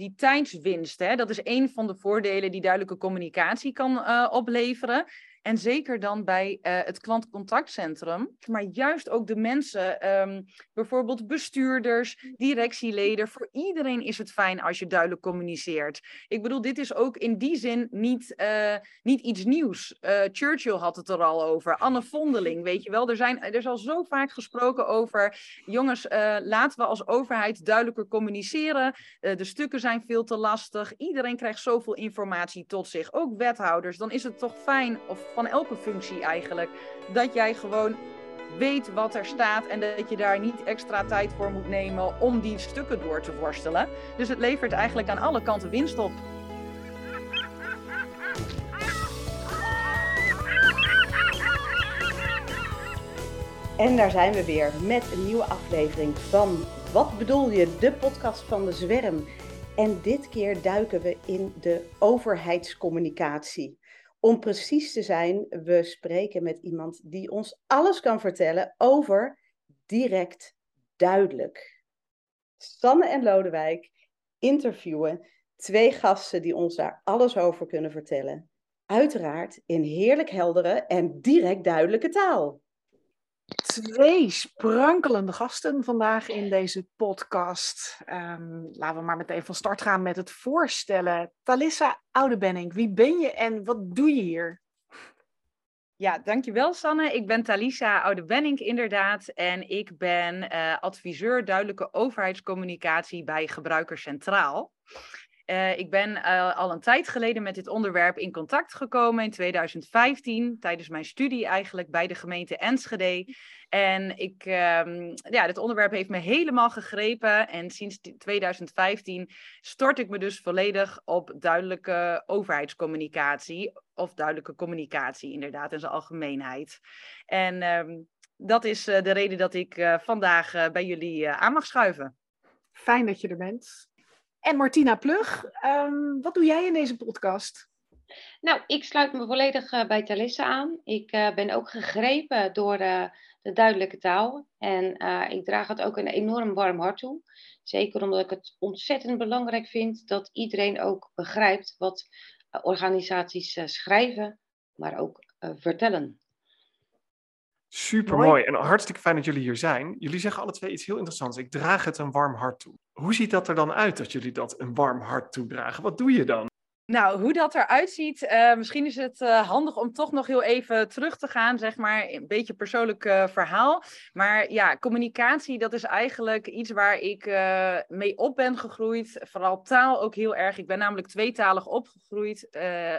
die tijdswinst, hè, dat is een van de voordelen die duidelijke communicatie kan uh, opleveren. En zeker dan bij uh, het klantcontactcentrum. Maar juist ook de mensen, um, bijvoorbeeld bestuurders, directieleden. Voor iedereen is het fijn als je duidelijk communiceert. Ik bedoel, dit is ook in die zin niet, uh, niet iets nieuws. Uh, Churchill had het er al over. Anne Vondeling, weet je wel. Er, zijn, er is al zo vaak gesproken over. Jongens, laten we als overheid duidelijker communiceren. de stukken zijn veel te lastig. Iedereen krijgt zoveel informatie tot zich. Ook wethouders. Dan is het toch fijn of van elke functie eigenlijk. Dat jij gewoon weet wat er staat en dat je daar niet extra tijd voor moet nemen om die stukken door te worstelen. Dus het levert eigenlijk aan alle kanten winst op. En daar zijn we weer met een nieuwe aflevering van Wat bedoel je? De podcast van de Zwerm. En dit keer duiken we in de overheidscommunicatie. Om precies te zijn, we spreken met iemand die ons alles kan vertellen over direct duidelijk. Sanne en Lodewijk interviewen twee gasten die ons daar alles over kunnen vertellen. Uiteraard in heerlijk heldere en direct duidelijke taal twee sprankelende gasten vandaag in deze podcast. Um, laten we maar meteen van start gaan met het voorstellen. Talissa Oudebenning, wie ben je en wat doe je hier? Ja, dankjewel Sanne. Ik ben Talisa Oudebenning inderdaad en ik ben uh, adviseur duidelijke overheidscommunicatie bij Gebruiker Centraal. Uh, ik ben uh, al een tijd geleden met dit onderwerp in contact gekomen in 2015, tijdens mijn studie eigenlijk bij de gemeente Enschede. En ik, um, ja, dit onderwerp heeft me helemaal gegrepen. En sinds 2015 stort ik me dus volledig op duidelijke overheidscommunicatie. Of duidelijke communicatie, inderdaad, in zijn algemeenheid. En um, dat is uh, de reden dat ik vandaag bij jullie aan mag schuiven. Fijn dat je er bent. En Martina Plug, um, wat doe jij in deze podcast? Nou, ik sluit me volledig bij Talissa aan. Ik ben ook gegrepen door de duidelijke taal. En ik draag het ook een enorm warm hart toe. Zeker omdat ik het ontzettend belangrijk vind dat iedereen ook begrijpt wat organisaties schrijven, maar ook vertellen. Super mooi en hartstikke fijn dat jullie hier zijn. Jullie zeggen alle twee iets heel interessants. Ik draag het een warm hart toe. Hoe ziet dat er dan uit dat jullie dat een warm hart toedragen? Wat doe je dan? Nou, hoe dat eruit ziet, uh, misschien is het uh, handig om toch nog heel even terug te gaan, zeg maar, een beetje persoonlijk uh, verhaal. Maar ja, communicatie, dat is eigenlijk iets waar ik mee op ben gegroeid. Vooral taal ook heel erg. Ik ben namelijk tweetalig opgegroeid,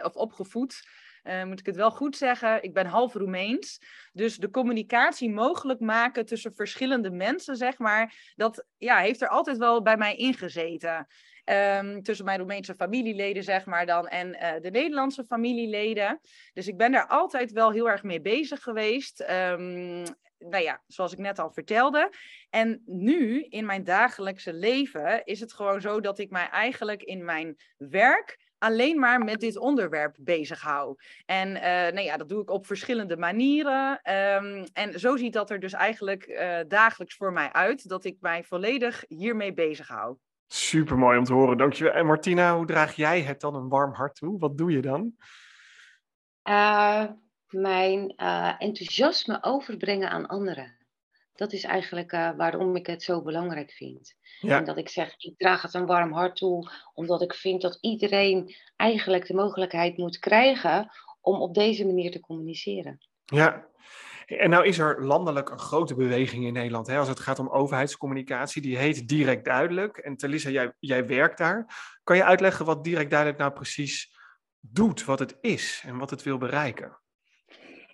of opgevoed. Moet ik het wel goed zeggen? Ik ben half Roemeens. Dus de communicatie mogelijk maken tussen verschillende mensen, zeg maar, dat ja, heeft er altijd wel bij mij ingezeten. Um, tussen mijn Roemeense familieleden, zeg maar dan, en uh, de Nederlandse familieleden. Dus ik ben daar altijd wel heel erg mee bezig geweest. Um, nou ja, zoals ik net al vertelde. En nu, in mijn dagelijkse leven, is het gewoon zo dat ik mij eigenlijk in mijn werk alleen maar met dit onderwerp bezig hou. En uh, nou ja, dat doe ik op verschillende manieren. Um, en zo ziet dat er dus eigenlijk uh, dagelijks voor mij uit, dat ik mij volledig hiermee bezig hou. Super mooi om te horen, dankjewel. En Martina, hoe draag jij het dan een warm hart toe? Wat doe je dan? Uh, mijn uh, enthousiasme overbrengen aan anderen. Dat is eigenlijk uh, waarom ik het zo belangrijk vind. Ja. En dat ik zeg, ik draag het een warm hart toe, omdat ik vind dat iedereen eigenlijk de mogelijkheid moet krijgen om op deze manier te communiceren. Ja, en nou is er landelijk een grote beweging in Nederland hè, als het gaat om overheidscommunicatie. Die heet Direct Duidelijk. En Talissa, jij, jij werkt daar. Kan je uitleggen wat Direct Duidelijk nou precies doet, wat het is en wat het wil bereiken?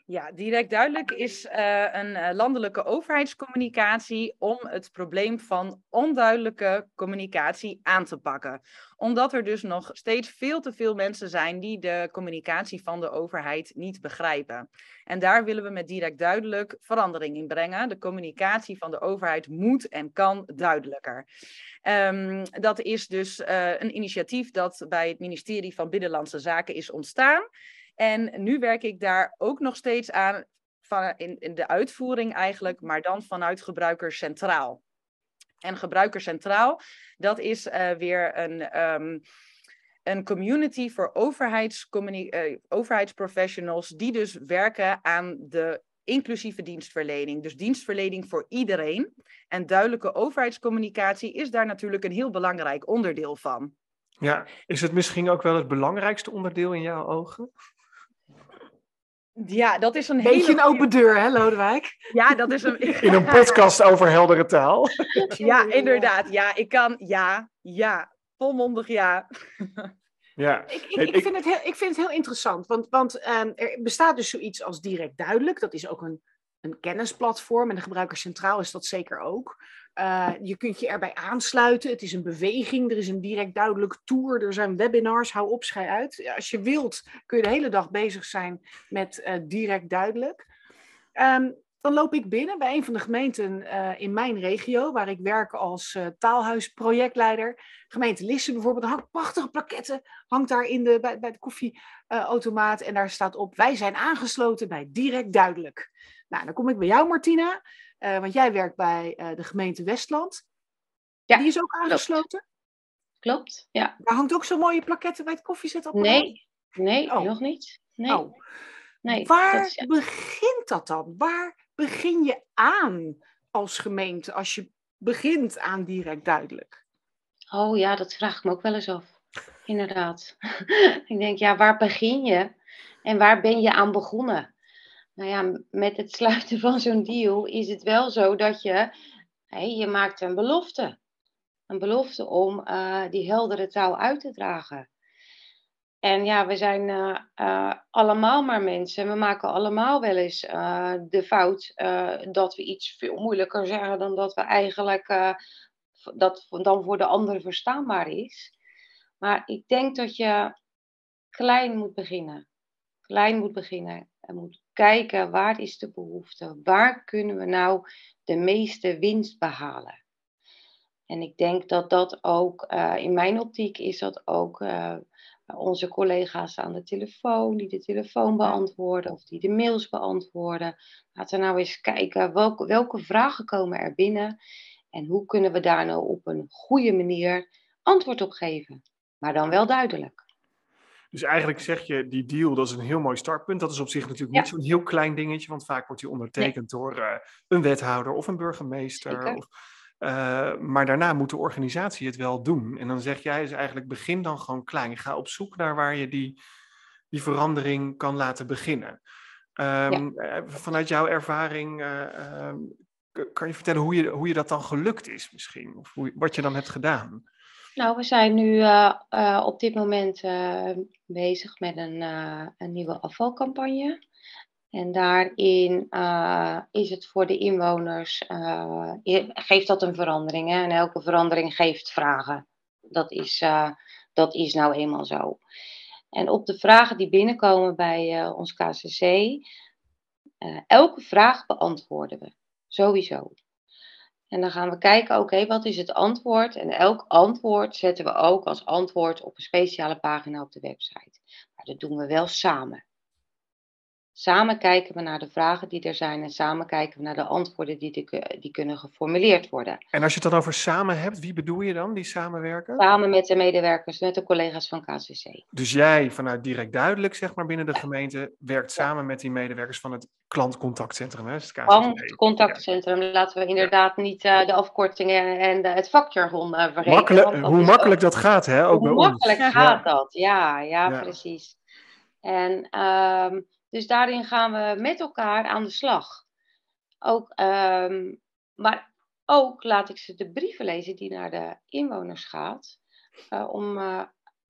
Ja, direct duidelijk is uh, een uh, landelijke overheidscommunicatie om het probleem van onduidelijke communicatie aan te pakken. Omdat er dus nog steeds veel te veel mensen zijn die de communicatie van de overheid niet begrijpen. En daar willen we met direct duidelijk verandering in brengen. De communicatie van de overheid moet en kan duidelijker. Um, dat is dus uh, een initiatief dat bij het ministerie van Binnenlandse Zaken is ontstaan. En nu werk ik daar ook nog steeds aan van, in, in de uitvoering eigenlijk, maar dan vanuit gebruiker centraal. En gebruiker centraal, dat is uh, weer een, um, een community voor uh, overheidsprofessionals die dus werken aan de inclusieve dienstverlening. Dus dienstverlening voor iedereen. En duidelijke overheidscommunicatie is daar natuurlijk een heel belangrijk onderdeel van. Ja, is het misschien ook wel het belangrijkste onderdeel in jouw ogen? Ja, dat is een Beetje hele... een open deur, hè, Lodewijk? Ja, dat is een... In een podcast over heldere taal. Ja, inderdaad. Ja, ik kan... Ja, ja. Volmondig ja. Ja. Ik, ik, ik, vind het heel, ik vind het heel interessant, want, want um, er bestaat dus zoiets als direct duidelijk. Dat is ook een, een kennisplatform en de gebruiker centraal is dat zeker ook. Uh, je kunt je erbij aansluiten. Het is een beweging. Er is een direct duidelijk tour. Er zijn webinars. Hou op, schij uit. Als je wilt, kun je de hele dag bezig zijn met uh, direct duidelijk. Um, dan loop ik binnen bij een van de gemeenten uh, in mijn regio, waar ik werk als taalhuisprojectleider. Gemeente Lisse bijvoorbeeld, hangt prachtige plaketten, hangt daar in de, bij, bij de koffieautomaat en daar staat op, wij zijn aangesloten bij Direct Duidelijk. Nou, dan kom ik bij jou Martina, uh, want jij werkt bij de gemeente Westland. Ja, Die is ook aangesloten? Klopt, klopt ja. Daar hangt ook zo'n mooie plaketten bij het koffiezetapparaat? Nee, nee, oh. nog niet. Nee. Oh. Nee, Waar is, ja. begint dat dan? Waar begin je aan als gemeente als je begint aan direct duidelijk? Oh ja, dat vraag ik me ook wel eens af. Inderdaad. ik denk, ja, waar begin je? En waar ben je aan begonnen? Nou ja, met het sluiten van zo'n deal is het wel zo dat je, je maakt een belofte. Een belofte om uh, die heldere taal uit te dragen. En ja, we zijn uh, uh, allemaal maar mensen. We maken allemaal wel eens de fout dat we iets veel moeilijker zeggen dan dat we eigenlijk dat dan voor de ander verstaanbaar is. Maar ik denk dat je klein moet beginnen. Klein moet beginnen. En moet kijken waar is de behoefte? Waar kunnen we nou de meeste winst behalen? En ik denk dat dat ook, in mijn optiek is dat ook onze collega's aan de telefoon, die de telefoon beantwoorden of die de mails beantwoorden. Laten we nou eens kijken welke, welke vragen komen er binnen en hoe kunnen we daar nou op een goede manier antwoord op geven. Maar dan wel duidelijk. Dus eigenlijk zeg je, die deal, dat is een heel mooi startpunt. Dat is op zich natuurlijk niet zo'n heel klein dingetje, want vaak wordt die ondertekend nee. door uh, een wethouder of een burgemeester. Of, uh, maar daarna moet de organisatie het wel doen. En dan zeg jij dus eigenlijk, begin dan gewoon klein. Ga op zoek naar waar je die, die verandering kan laten beginnen. Um, ja. Vanuit jouw ervaring, uh, kan je vertellen hoe je, hoe je dat dan gelukt is misschien? Of hoe, wat je dan hebt gedaan? Nou, we zijn nu uh, uh, op dit moment uh, bezig met een, een nieuwe afvalcampagne. En daarin is het voor de inwoners, geeft dat een verandering. En elke verandering geeft vragen. Dat is, dat is nou eenmaal zo. En op de vragen die binnenkomen bij ons KCC, elke vraag beantwoorden we. Sowieso. En dan gaan we kijken, oké, wat is het antwoord? En elk antwoord zetten we ook als antwoord op een speciale pagina op de website. Maar dat doen we wel samen. Samen kijken we naar de vragen die er zijn en samen kijken we naar de antwoorden die, de, die kunnen geformuleerd worden. En als je het dan over samen hebt, wie bedoel je dan, die samenwerken? Samen met de medewerkers, met de collega's van KCC. Dus jij vanuit Direct Duidelijk, zeg maar, binnen de gemeente, werkt samen met die medewerkers van het klantcontactcentrum, hè? Het klantcontactcentrum, laten we inderdaad ja. niet uh, de afkortingen en de, het vakjargon uh, vergeten. Makkelijk, hoe makkelijk ook, dat gaat, hè? Ook hoe makkelijk ons. gaat dat, ja, ja, ja, precies. En... Um, dus daarin gaan we met elkaar aan de slag. Ook, um, maar ook laat ik ze de brieven lezen die naar de inwoners gaat. Uh, om uh,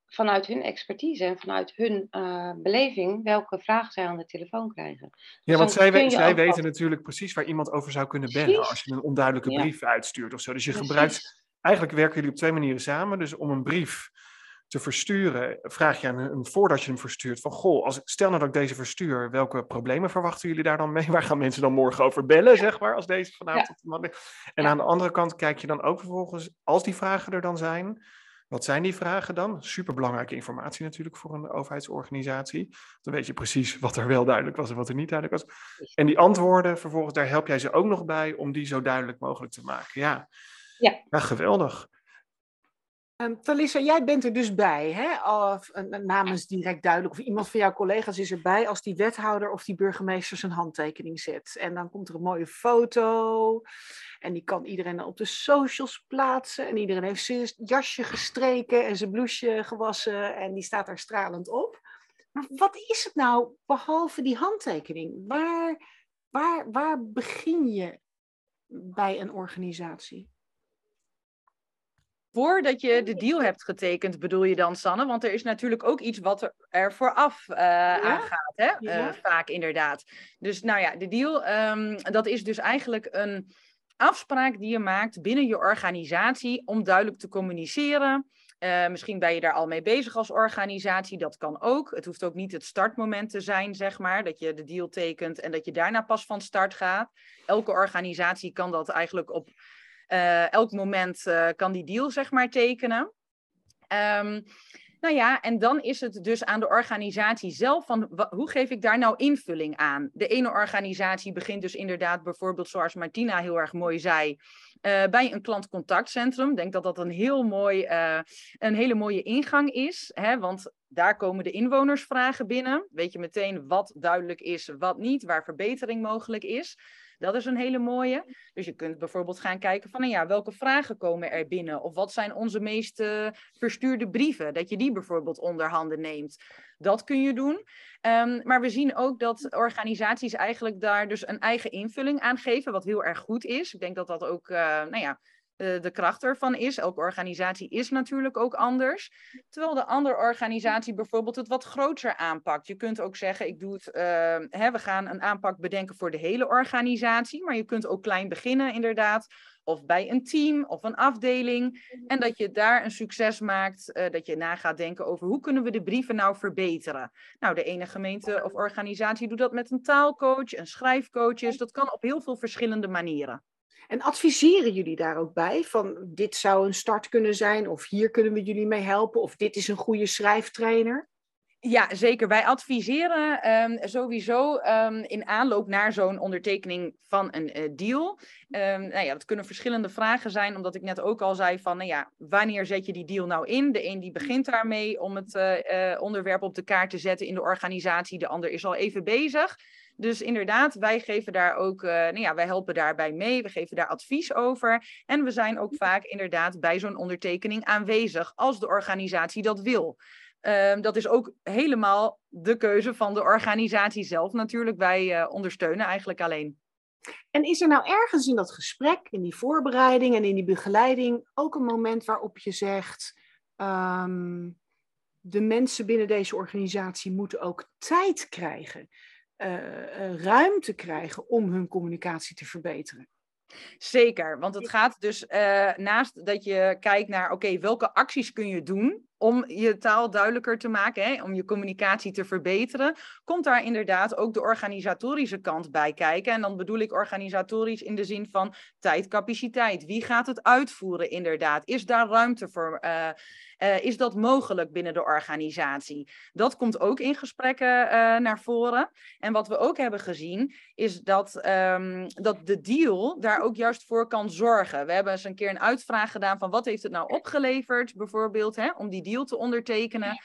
vanuit hun expertise en vanuit hun uh, beleving welke vragen zij aan de telefoon krijgen. Ja, dus want zij, we, zij weten natuurlijk precies waar iemand over zou kunnen bellen precies. als je een onduidelijke brief ja. uitstuurt of zo. Dus je precies. gebruikt, eigenlijk werken jullie op twee manieren samen. Dus om een brief te versturen, vraag je aan hun voordat je hem verstuurt van, goh, als, stel nou dat ik deze verstuur, welke problemen verwachten jullie daar dan mee? Waar gaan mensen dan morgen over bellen, zeg maar, als deze vanavond? Ja. En ja. aan de andere kant kijk je dan ook vervolgens, als die vragen er dan zijn, wat zijn die vragen dan? Superbelangrijke informatie natuurlijk voor een overheidsorganisatie. Dan weet je precies wat er wel duidelijk was en wat er niet duidelijk was. En die antwoorden, vervolgens, daar help jij ze ook nog bij om die zo duidelijk mogelijk te maken. Ja, Ja. ja geweldig. Um, Talissa, jij bent er dus bij, hè? Of, namens direct duidelijk, of iemand van jouw collega's is erbij als die wethouder of die burgemeester zijn handtekening zet. En dan komt er een mooie foto en die kan iedereen op de socials plaatsen. En iedereen heeft zijn jasje gestreken en zijn blouseje gewassen en die staat daar stralend op. Maar wat is het nou, behalve die handtekening? Waar, waar, waar begin je bij een organisatie? Voordat je de deal hebt getekend, bedoel je dan, Sanne? Want er is natuurlijk ook iets wat er, vooraf uh, ja? aangaat, hè? Ja. Uh, vaak inderdaad. Dus nou ja, de deal, um, dat is dus eigenlijk een afspraak die je maakt binnen je organisatie om duidelijk te communiceren. Uh, misschien ben je daar al mee bezig als organisatie, dat kan ook. Het hoeft ook niet het startmoment te zijn, zeg maar, dat je de deal tekent en dat je daarna pas van start gaat. Elke organisatie kan dat eigenlijk op uh, elk moment uh, kan die deal, zeg maar, tekenen. Um, nou ja, en dan is het dus aan de organisatie zelf van hoe geef ik daar nou invulling aan? De ene organisatie begint dus inderdaad bijvoorbeeld zoals Martina heel erg mooi zei, uh, bij een klantcontactcentrum. Ik denk dat dat een, heel mooi, een hele mooie ingang is, hè? want daar komen de inwonersvragen binnen. Weet je meteen wat duidelijk is, wat niet, waar verbetering mogelijk is. Dat is een hele mooie. Dus je kunt bijvoorbeeld gaan kijken van, nou ja, welke vragen komen er binnen? Of wat zijn onze meest uh, verstuurde brieven? Dat je die bijvoorbeeld onder handen neemt. Dat kun je doen. Um, maar we zien ook dat organisaties eigenlijk daar dus een eigen invulling aan geven, wat heel erg goed is. Ik denk dat dat ook, uh, nou ja, uh, de kracht ervan is. Elke organisatie is natuurlijk ook anders. Terwijl de andere organisatie bijvoorbeeld het wat groter aanpakt. Je kunt ook zeggen, ik doe het, uh, hè, we gaan een aanpak bedenken voor de hele organisatie. Maar je kunt ook klein beginnen inderdaad. Of bij een team of een afdeling. En dat je daar een succes maakt. Uh, dat je na gaat denken over hoe kunnen we de brieven nou verbeteren. Nou, de ene gemeente of organisatie doet dat met een taalcoach, een schrijfcoach. Dat kan op heel veel verschillende manieren. En adviseren jullie daar ook bij? Van dit zou een start kunnen zijn, of hier kunnen we jullie mee helpen, of dit is een goede schrijftrainer? Ja, zeker. Wij adviseren um, sowieso um, in aanloop naar zo'n ondertekening van een uh, deal. Um, nou ja, dat kunnen verschillende vragen zijn, omdat ik net ook al zei van, nou ja, wanneer zet je die deal nou in? De een die begint daarmee om het uh, uh, onderwerp op de kaart te zetten in de organisatie, de ander is al even bezig. Dus inderdaad, wij geven daar ook, uh, nou ja, wij helpen daarbij mee, we geven daar advies over. En we zijn ook vaak inderdaad bij zo'n ondertekening aanwezig als de organisatie dat wil. Uh, dat is ook helemaal de keuze van de organisatie zelf natuurlijk. Wij uh, ondersteunen eigenlijk alleen. En is er nou ergens in dat gesprek, in die voorbereiding en in die begeleiding ook een moment waarop je zegt: um, de mensen binnen deze organisatie moeten ook tijd krijgen? Uh, ruimte krijgen om hun communicatie te verbeteren. Zeker, want het gaat dus uh, naast dat je kijkt naar, oké, okay, welke acties kun je doen om je taal duidelijker te maken, hè, om je communicatie te verbeteren, komt daar inderdaad ook de organisatorische kant bij kijken. En dan bedoel ik organisatorisch in de zin van tijd, capaciteit. Wie gaat het uitvoeren inderdaad? Is daar ruimte voor? Uh, uh, is dat mogelijk binnen de organisatie? Dat komt ook in gesprekken uh, naar voren. En wat we ook hebben gezien, is dat, um, dat de deal daar ook juist voor kan zorgen. We hebben eens een keer een uitvraag gedaan van wat heeft het nou opgeleverd, bijvoorbeeld, hè, om die deal te ondertekenen.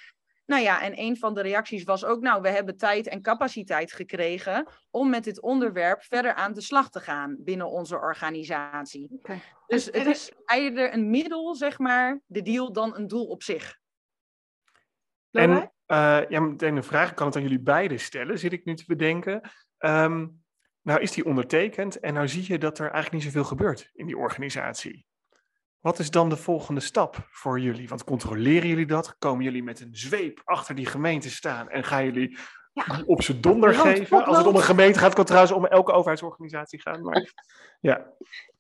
Nou ja, en een van de reacties was ook, nou, we hebben tijd en capaciteit gekregen om met dit onderwerp verder aan de slag te gaan binnen onze organisatie. Okay. Dus het is eerder een middel, zeg maar, de deal, dan een doel op zich. En uh, ja, meteen een vraag, ik kan het aan jullie beiden stellen, zit ik nu te bedenken. Um, nou is die ondertekend en nou zie je dat er eigenlijk niet zoveel gebeurt in die organisatie. Wat is dan de volgende stap voor jullie? Want controleren jullie dat? Komen jullie met een zweep achter die gemeente staan en gaan jullie ja. op z'n donder Land, geven? Als het om een gemeente gaat, kan het trouwens om elke overheidsorganisatie gaan. Maar ja,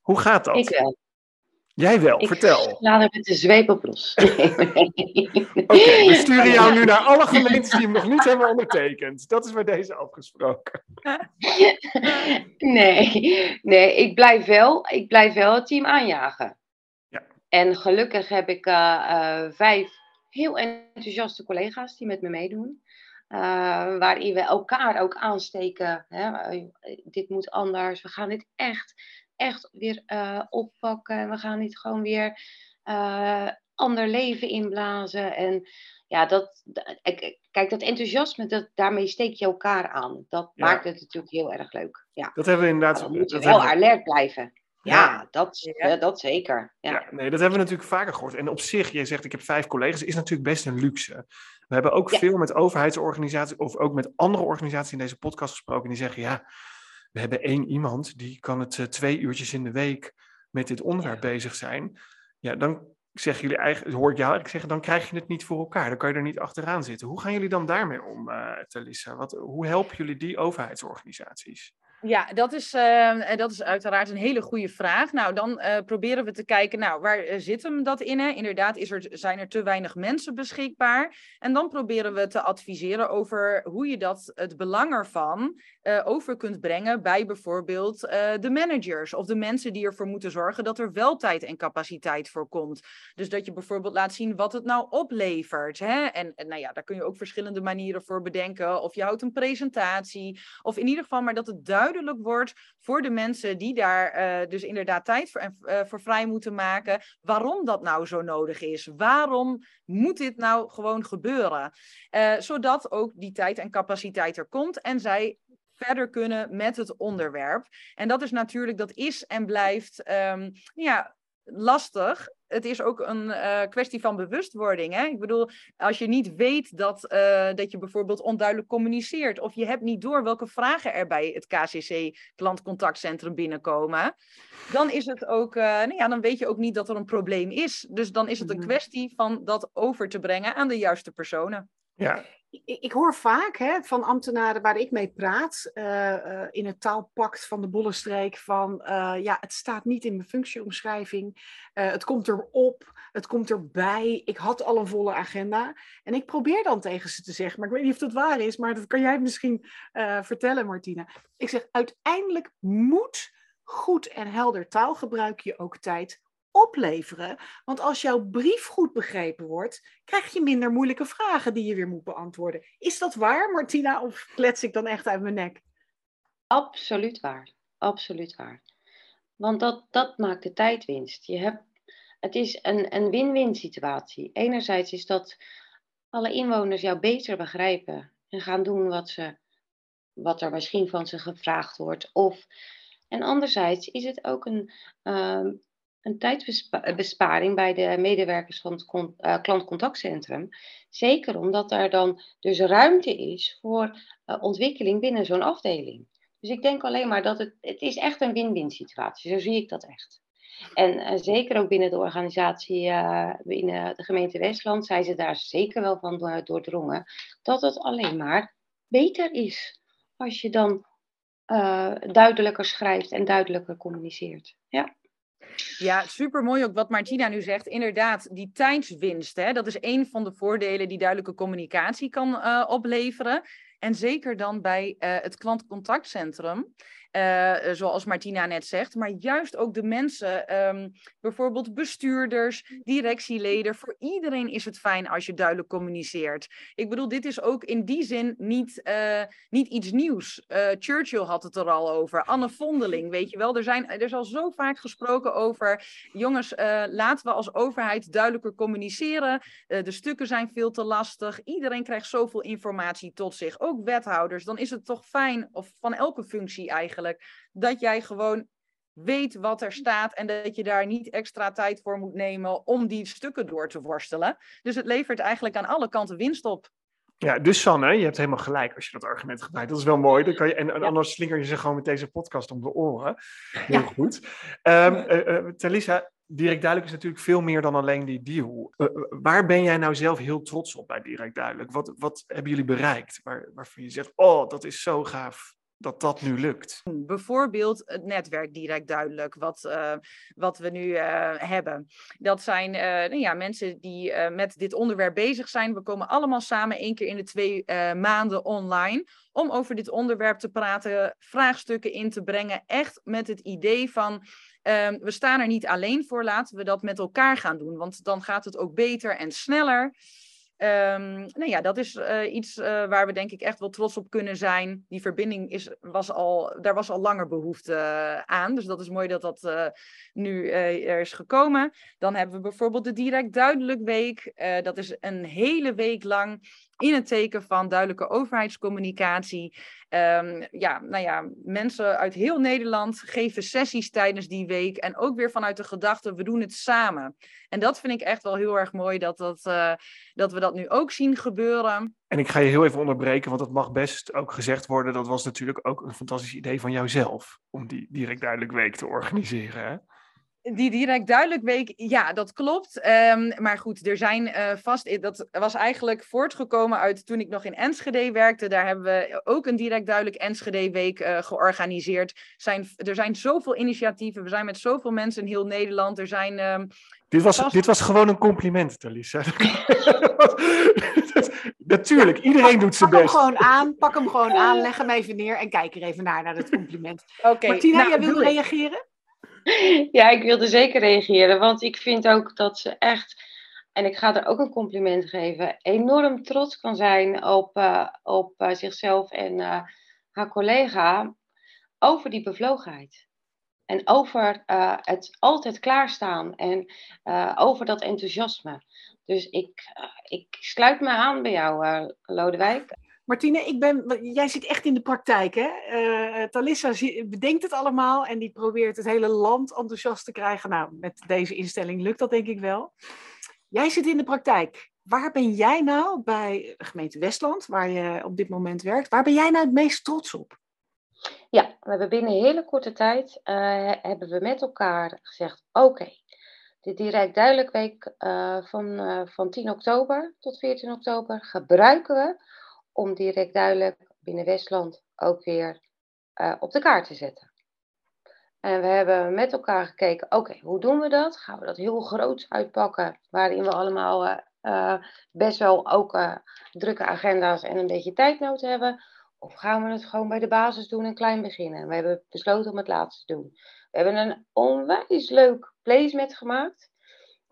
hoe gaat dat? Ik wel. Jij wel, ik vertel. Laat hem met de zweep op los. Oké, okay, we sturen jou nu naar alle gemeentes die hem nog niet hebben ondertekend. Dat is bij deze afgesproken. nee, nee ik, blijf wel, ik blijf wel het team aanjagen. En gelukkig heb ik uh, uh, vijf heel enthousiaste collega's die met me meedoen. Uh, waarin we elkaar ook aansteken. Hè? dit moet anders. We gaan dit echt, echt weer oppakken. We gaan dit gewoon weer ander leven inblazen. En ja, dat, kijk, dat enthousiasme, dat, daarmee steek je elkaar aan. Dat maakt het natuurlijk heel erg leuk. Ja. Dat hebben we inderdaad. we moeten wel alert blijven. Ja, Dat, ja. dat zeker. Ja. ja. nee, dat hebben we natuurlijk vaker gehoord. En op zich, jij zegt ik heb vijf collega's, is natuurlijk best een luxe. We hebben ook veel met overheidsorganisaties of ook met andere organisaties in deze podcast gesproken. Die zeggen ja, we hebben één iemand die kan het uh, twee uurtjes in de week met dit onderwerp bezig zijn. Ja, dan zeggen jullie eigenlijk, hoor ik jou eigenlijk zeggen, dan krijg je het niet voor elkaar. Dan kan je er niet achteraan zitten. Hoe gaan jullie dan daarmee om, uh, Talissa? Wat, hoe helpen jullie die overheidsorganisaties? Ja, dat is, uh, dat is uiteraard een hele goede vraag. Nou, dan uh, proberen we te kijken, nou, waar uh, zit hem dat in? Inderdaad, is er, zijn er te weinig mensen beschikbaar? En dan proberen we te adviseren over hoe je dat, het belang ervan over kunt brengen bij bijvoorbeeld de managers of de mensen die ervoor moeten zorgen dat er wel tijd en capaciteit voor komt. Dus dat je bijvoorbeeld laat zien wat het nou oplevert. Hè? En, en nou ja, daar kun je ook verschillende manieren voor bedenken. Of je houdt een presentatie, of in ieder geval maar dat het duidelijk duidelijk wordt voor de mensen die daar uh, dus inderdaad tijd voor, uh, voor vrij moeten maken, waarom dat nou zo nodig is. Waarom moet dit nou gewoon gebeuren? Uh, zodat ook die tijd en capaciteit er komt en zij verder kunnen met het onderwerp. En dat is natuurlijk, dat is en blijft um, ja, lastig. Het is ook een uh, kwestie van bewustwording. Hè? Ik bedoel, als je niet weet dat, uh, dat je bijvoorbeeld onduidelijk communiceert, of je hebt niet door welke vragen er bij het KCC klantcontactcentrum binnenkomen, dan is het ook, uh, nou ja, dan weet je ook niet dat er een probleem is. Dus dan is het een mhm. kwestie van dat over te brengen aan de juiste personen. Ja, ik, ik, hoor vaak hè, van ambtenaren waar ik mee praat, uh, uh, in het taalpact van de Bollenstreek, van uh, ja, het staat niet in mijn functieomschrijving, het komt erop, het komt erbij, ik had al een volle agenda. En ik probeer dan tegen ze te zeggen, maar ik weet niet of dat waar is, maar dat kan jij misschien vertellen, Martina. Ik zeg, uiteindelijk moet goed en helder taalgebruik je ook tijd opleveren. Want als jouw brief goed begrepen wordt, krijg je minder moeilijke vragen die je weer moet beantwoorden. Is dat waar, Martina, of klets ik dan echt uit mijn nek? Absoluut waar. Absoluut waar. Want dat, dat maakt de tijdwinst. Je hebt, het is een, win-win situatie. Enerzijds is dat alle inwoners jou beter begrijpen en gaan doen wat, ze, wat er misschien van ze gevraagd wordt. Of, en anderzijds is het ook een, uh, een tijdsbesparing bij de medewerkers van het uh, klantcontactcentrum. Zeker omdat er dan dus ruimte is voor uh, ontwikkeling binnen zo'n afdeling. Dus ik denk alleen maar dat het, het is echt een win-win situatie. Zo zie ik dat echt. En zeker ook binnen de organisatie, binnen de gemeente Westland, zijn ze daar zeker wel van doordrongen dat het alleen maar beter is als je dan duidelijker schrijft en duidelijker communiceert. Ja. Ja, super mooi ook wat Martina nu zegt. Inderdaad, die tijdswinst, hè, dat is een van de voordelen die duidelijke communicatie kan uh, opleveren. En zeker dan bij uh, het klantcontactcentrum. Uh, zoals Martina net zegt, maar juist ook de mensen, um, bijvoorbeeld bestuurders, directieleden. Voor iedereen is het fijn als je duidelijk communiceert. Ik bedoel, dit is ook in die zin niet, uh, niet iets nieuws. Churchill had het er al over, Anne Vondeling, weet je wel. Er, zijn, er is al zo vaak gesproken over, jongens, laten we als overheid duidelijker communiceren. de stukken zijn veel te lastig. Iedereen krijgt zoveel informatie tot zich, ook wethouders. Dan is het toch fijn, of van elke functie eigenlijk dat jij gewoon weet wat er staat en dat je daar niet extra tijd voor moet nemen om die stukken door te worstelen. Dus het levert eigenlijk aan alle kanten winst op. Ja, dus Sanne, je hebt helemaal gelijk als je dat argument gebruikt. Dat is wel mooi. Dan kan je, en, anders slinger je ze gewoon met deze podcast om de oren. Heel ja. goed. Um, uh, uh, Talisa, Direct Duidelijk is natuurlijk veel meer dan alleen die deal. Uh, waar ben jij nou zelf heel trots op bij Direct Duidelijk? Wat, wat hebben jullie bereikt? Waar, waarvan je zegt, oh, dat is zo gaaf dat dat nu lukt? Bijvoorbeeld het netwerk direct duidelijk, wat, uh, wat we nu uh, hebben. Dat zijn uh, nou ja, mensen die met dit onderwerp bezig zijn. We komen allemaal samen één keer in de twee maanden online om over dit onderwerp te praten, vraagstukken in te brengen. Echt met het idee van. Ehm, we staan er niet alleen voor, laten we dat met elkaar gaan doen, want dan gaat het ook beter en sneller. Um, nou ja, dat is uh, iets uh, waar we denk ik echt wel trots op kunnen zijn. Die verbinding is, was al, daar was al langer behoefte uh, aan. Dus dat is mooi dat dat nu er is gekomen. Dan hebben we bijvoorbeeld de Direct Duidelijk Week. dat is een hele week lang in het teken van duidelijke overheidscommunicatie. Um, ja, nou ja, mensen uit heel Nederland geven sessies tijdens die week. En ook weer vanuit de gedachte, we doen het samen. En dat vind ik echt wel heel erg mooi dat, dat, uh, dat we dat nu ook zien gebeuren. En ik ga je heel even onderbreken, want dat mag best ook gezegd worden. Dat was natuurlijk ook een fantastisch idee van jouzelf, om die direct duidelijk week te organiseren. Hè? Die direct duidelijk week, ja, dat klopt. Um, maar goed, er zijn uh, vast. Dat was eigenlijk voortgekomen uit toen ik nog in Enschede werkte. Daar hebben we ook een direct duidelijk Enschede week uh, georganiseerd. Zijn, er zijn zoveel initiatieven. We zijn met zoveel mensen in heel Nederland. Er zijn. Um, dit, was, vast... dit was gewoon een compliment, Talisa. Natuurlijk, iedereen doet zijn pak best. Pak hem gewoon aan, pak hem gewoon aan, leg hem even neer en kijk er even naar, naar dat compliment. Okay, Martina, nou, jij wil reageren? Ja, ik wilde zeker reageren, want ik vind ook dat ze echt, en ik ga er ook een compliment geven, enorm trots kan zijn op, uh, op uh, zichzelf en uh, haar collega over die bevlogenheid. En over het altijd klaarstaan en over dat enthousiasme. Dus ik, ik sluit me aan bij jou, Lodewijk. Martine, ik ben, jij zit echt in de praktijk, hè? Uh, Talissa bedenkt het allemaal en die probeert het hele land enthousiast te krijgen. Nou, met deze instelling lukt dat denk ik wel. Jij zit in de praktijk. Waar ben jij nou bij de gemeente Westland, waar je op dit moment werkt, waar ben jij nou het meest trots op? Ja, we hebben binnen een hele korte tijd uh, hebben we met elkaar gezegd, oké, okay, de Direct Duidelijk Week van, van 10 oktober tot 14 oktober gebruiken we om direct duidelijk binnen Westland ook weer uh, op de kaart te zetten. En we hebben met elkaar gekeken, oké, hoe doen we dat? Gaan we dat heel groot uitpakken, waarin we allemaal uh, uh, best wel ook drukke agenda's en een beetje tijdnood hebben? Of gaan we het gewoon bij de basis doen en klein beginnen? We hebben besloten om het laatste te doen. We hebben een onwijs leuk placement gemaakt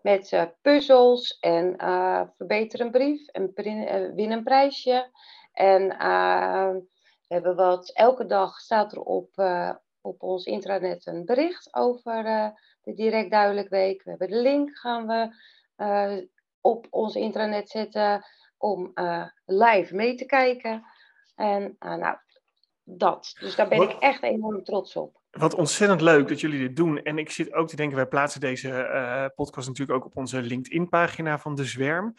met uh, puzzels en uh, verbeter een brief en uh, win een prijsje. En we hebben wat, elke dag staat er op, op ons intranet een bericht over de Direct Duidelijk Week. We hebben de link gaan we op ons intranet zetten om live mee te kijken. En nou, dat. Dus daar ben ik echt enorm trots op. Wat ontzettend leuk dat jullie dit doen. En ik zit ook te denken, wij plaatsen deze uh, podcast natuurlijk ook op onze LinkedIn-pagina van De Zwerm.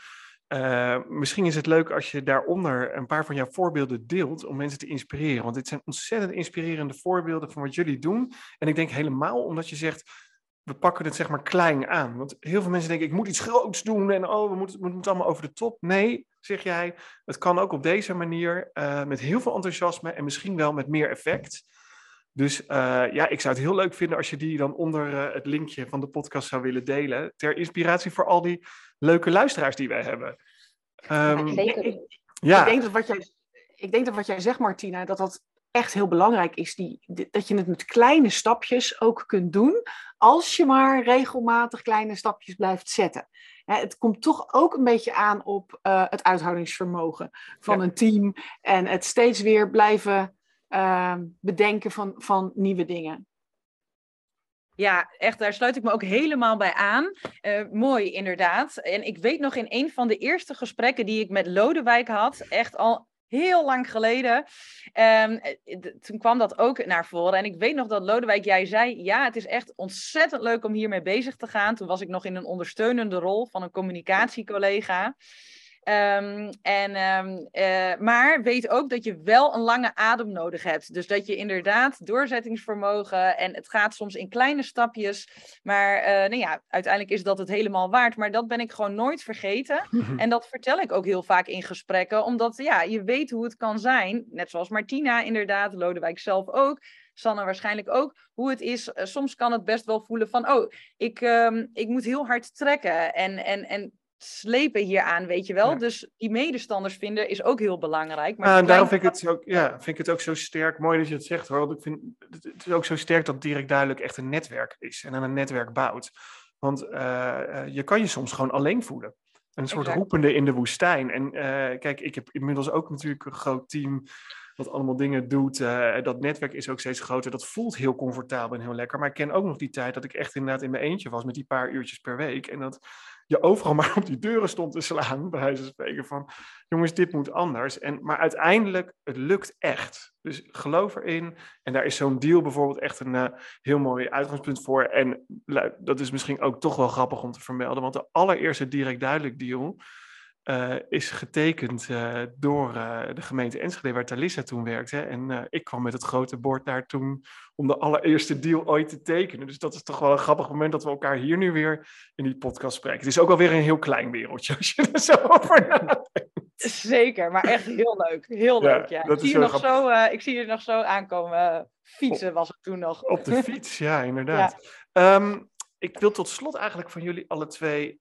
Uh, misschien is het leuk als je daaronder een paar van jouw voorbeelden deelt om mensen te inspireren. Want dit zijn ontzettend inspirerende voorbeelden van wat jullie doen. En ik denk helemaal omdat je zegt, we pakken het zeg maar klein aan. Want heel veel mensen denken, ik moet iets groots doen en oh, we moeten, moeten allemaal over de top. Nee, zeg jij, het kan ook op deze manier uh, met heel veel enthousiasme en misschien wel met meer effect. Dus uh, ja, ik zou het heel leuk vinden als je die dan onder uh, het linkje van de podcast zou willen delen. Ter inspiratie voor al die leuke luisteraars die wij hebben. Um, ja, ik, ja. ik, denk dat wat jij, ik denk dat wat jij zegt, Martina, dat dat echt heel belangrijk is. Die, dat je het met kleine stapjes ook kunt doen. Als je maar regelmatig kleine stapjes blijft zetten. Ja, het komt toch ook een beetje aan op uh, het uithoudingsvermogen van ja. een team. En het steeds weer blijven uh, bedenken van, van nieuwe dingen. Ja, echt, daar sluit ik me ook helemaal bij aan. Uh, mooi, inderdaad. En ik weet nog in een van de eerste gesprekken die ik met Lodewijk had, echt al heel lang geleden. Um, toen kwam dat ook naar voren. En ik weet nog dat Lodewijk, jij zei: Ja, het is echt ontzettend leuk om hiermee bezig te gaan. Toen was ik nog in een ondersteunende rol van een communicatiecollega. Um, en, um, uh, maar weet ook dat je wel een lange adem nodig hebt. Dus dat je inderdaad doorzettingsvermogen en het gaat soms in kleine stapjes. Maar uh, nou ja, uiteindelijk is dat het helemaal waard. Maar dat ben ik gewoon nooit vergeten. en dat vertel ik ook heel vaak in gesprekken, omdat ja, je weet hoe het kan zijn. Net zoals Martina inderdaad, Lodewijk zelf ook. Sanne waarschijnlijk ook, hoe het is. Uh, soms kan het best wel voelen van, oh, ik, um, ik moet heel hard trekken. En, en, en slepen hier aan, weet je wel. Ja. Dus die medestanders vinden is ook heel belangrijk. Maar ja, en daarom vind ik, het ook, ja, vind ik het ook zo sterk, mooi dat je het zegt hoor. Want ik vind het is ook zo sterk dat direct duidelijk echt een netwerk is en aan een netwerk bouwt. Want uh, je kan je soms gewoon alleen voelen. Een soort Exact. roepende in de woestijn. En eh, kijk, ik heb inmiddels ook natuurlijk een groot team wat allemaal dingen doet. Eh, dat netwerk is ook steeds groter. Dat voelt heel comfortabel en heel lekker. Maar ik ken ook nog die tijd dat ik echt inderdaad in mijn eentje was met die paar uurtjes per week. En dat je overal maar op die deuren stond te slaan, bij wijze van spreken van, jongens, dit moet anders. En, maar uiteindelijk, het lukt echt. Dus geloof erin. En daar is zo'n deal bijvoorbeeld echt een eh, heel mooi uitgangspunt voor. En dat is misschien ook toch wel grappig om te vermelden, want de allereerste direct duidelijk deal eh, is getekend eh, door eh, de gemeente Enschede, waar Talissa toen werkte. En ik kwam met het grote bord daar toen om de allereerste deal ooit te tekenen. Dus dat is toch wel een grappig moment dat we elkaar hier nu weer in die podcast spreken. Het is ook alweer een heel klein wereldje als je er zo over nadenkt. Zeker, maar echt heel leuk. Heel Ja, leuk, ja. dat Ik zie, je nog zo, eh, ik zie je nog zo aankomen. fietsen was het toen nog. Op de fiets, ja, inderdaad. Ehm, ik wil tot slot eigenlijk van jullie alle twee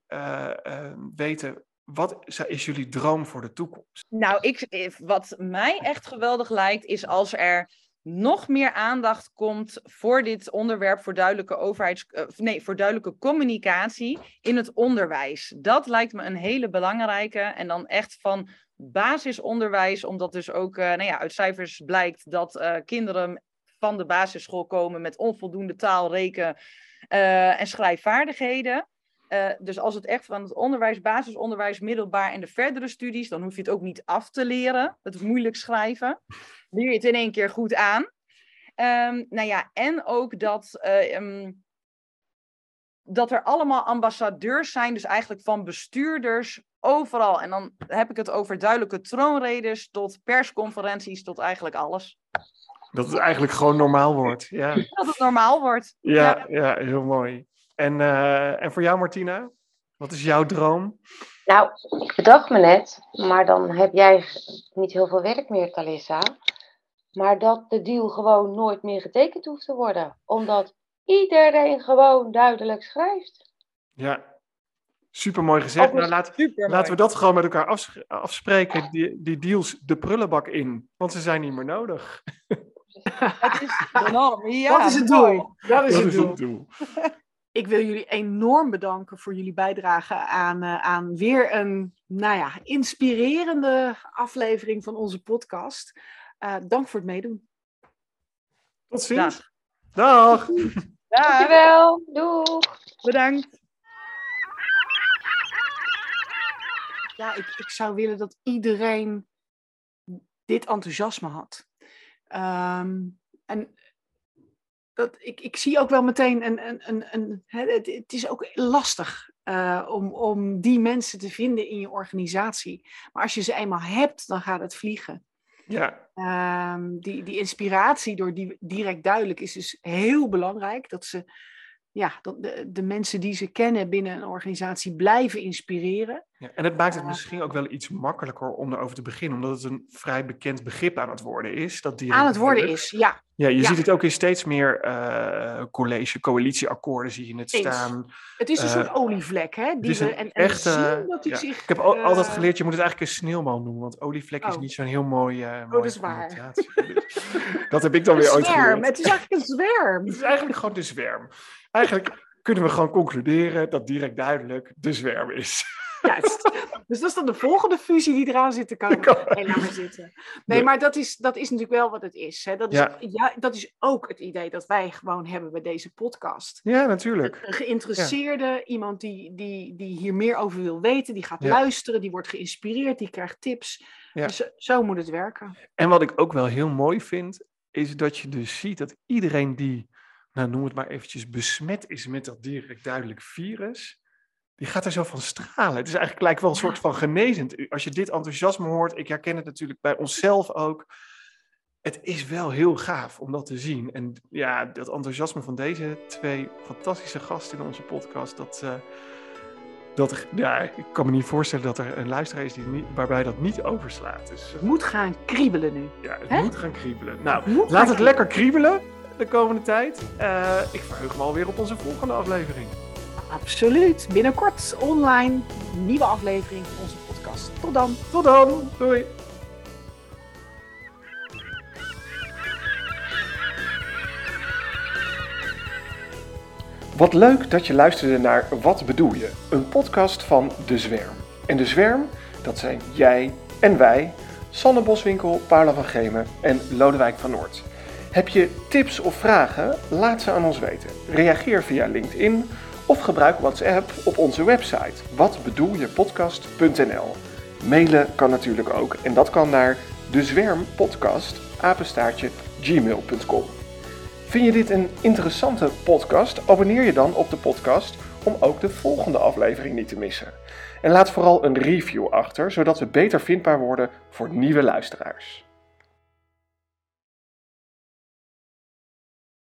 weten, wat is- jullie droom voor de toekomst? Nou, ik, eh, wat mij echt geweldig lijkt, is als er nog meer aandacht komt voor dit onderwerp, voor duidelijke overheids, eh, nee, voor duidelijke communicatie in het onderwijs. Dat lijkt me een hele belangrijke. En dan echt van basisonderwijs, omdat dus ook eh, nou ja, uit cijfers blijkt dat kinderen van de basisschool komen met onvoldoende taal, reken en schrijfvaardigheden. Eh, dus als het echt van het onderwijs, basisonderwijs, middelbaar en de verdere studies, dan hoef je het ook niet af te leren. Het moeilijk schrijven. Leer je het in één keer goed aan. Ehm, nou ja, en ook dat, eh, ehm, dat er allemaal ambassadeurs zijn, dus eigenlijk van bestuurders overal. En dan heb ik het over duidelijke troonredes tot persconferenties, tot eigenlijk alles. Dat het eigenlijk gewoon normaal wordt. Ja, Dat het normaal wordt. ja, ja heel mooi. En, eh, en voor jou, Martina? Wat is jouw droom? Nou, ik bedacht me net, maar dan heb jij niet heel veel werk meer, Talissa. Maar dat de deal gewoon nooit meer getekend hoeft te worden. Omdat iedereen gewoon duidelijk schrijft. Ja, super mooi gezegd. Nou, laat, laten we dat gewoon met elkaar afs- afspreken. Die, die deals de prullenbak in. Want ze zijn niet meer nodig. Dat is de norm. Ja, dat is het doel. Dat is Dat het is doel. het doel. Ik wil jullie enorm bedanken voor jullie bijdrage aan, eh, aan weer een nou ja, inspirerende aflevering van onze podcast. Eh, dank voor het meedoen. Tot ziens. Dag. Dag. Dag. Dankjewel. Doeg. Bedankt. Ja, ik, ik zou willen dat iedereen dit enthousiasme had. Ehm, en dat, ik, ik zie ook wel meteen een. een, een, een hè, het, het is ook lastig eh, om, om die mensen te vinden in je organisatie. Maar als je ze eenmaal hebt, dan gaat het vliegen. Ja, Ehm, die, die inspiratie door die direct duidelijk is dus heel belangrijk. Dat ze ja, dat de, de mensen die ze kennen binnen een organisatie blijven inspireren. Ja, en het maakt het Ja. misschien ook wel iets makkelijker om erover te beginnen, omdat het een vrij bekend begrip aan het worden is. Dat direct Aan het worden is, ja. Ja, je Ja. ziet het ook in steeds meer eh, college, coalitieakkoorden zie je het Eens. staan. Het is een Eh, soort olievlek, hè? Die we, een en, eh, zien dat die ja. zich... Ik heb al- eh, altijd geleerd, je moet het eigenlijk een sneeuwbal noemen, want olievlek is Oh. niet zo'n heel mooi. eh mooie is waar. dat heb ik dan Een weer ooit zwerm, het is eigenlijk een zwerm. Het is eigenlijk gewoon de zwerm. Eigenlijk kunnen we gewoon concluderen dat direct duidelijk de zwerm is. Juist. Dus dat is dan de volgende fusie die eraan zit te komen. Nee, laat maar zitten. Nee, maar dat is, dat is natuurlijk wel wat het is. Hè? Dat, is Ja. ja. dat is ook het idee dat wij gewoon hebben bij deze podcast. Ja, natuurlijk. Een geïnteresseerde, iemand die, die, die hier meer over wil weten, die gaat Ja. luisteren, die wordt geïnspireerd, die krijgt tips. Ja. Dus zo- zo moet het werken. En wat ik ook wel heel mooi vind, is dat je dus ziet dat iedereen die, nou noem het maar eventjes, besmet is met dat direct duidelijk virus, die gaat er zo van stralen. Het is eigenlijk lijkt wel een soort van genezend. Als je dit enthousiasme hoort, ik herken het natuurlijk bij onszelf ook. Het is wel heel gaaf om dat te zien. En ja, dat enthousiasme van deze twee fantastische gasten in onze podcast, dat, eh, dat ja, ik kan me niet voorstellen dat er een luisteraar is die niet, waarbij dat niet overslaat. Dus eh, Het moet gaan kriebelen nu. ja, het moet gaan kriebelen. Nou, Het laat het lekker kriebelen de komende tijd. Eh, ik verheug me alweer op onze volgende aflevering. Absoluut. Binnenkort online, nieuwe aflevering van onze podcast. Tot dan. Tot dan. Doei. Wat leuk dat je luisterde naar Wat bedoel je? Een podcast van De Zwerm. En de zwerm, dat zijn jij en wij, Sanne Boswinkel, Paula van Gemen en Lodewijk van Noord. Heb je tips of vragen? Laat ze aan ons weten. Reageer via LinkedIn of gebruik WhatsApp op onze website watbedoeljepodcast.nl. Mailen kan natuurlijk ook en dat kan naar dezwermpodcast apenstaartje gmail.com. Vind je dit een interessante podcast? Abonneer je dan op de podcast om ook de volgende aflevering niet te missen. En laat vooral een review achter, zodat we beter vindbaar worden voor nieuwe luisteraars.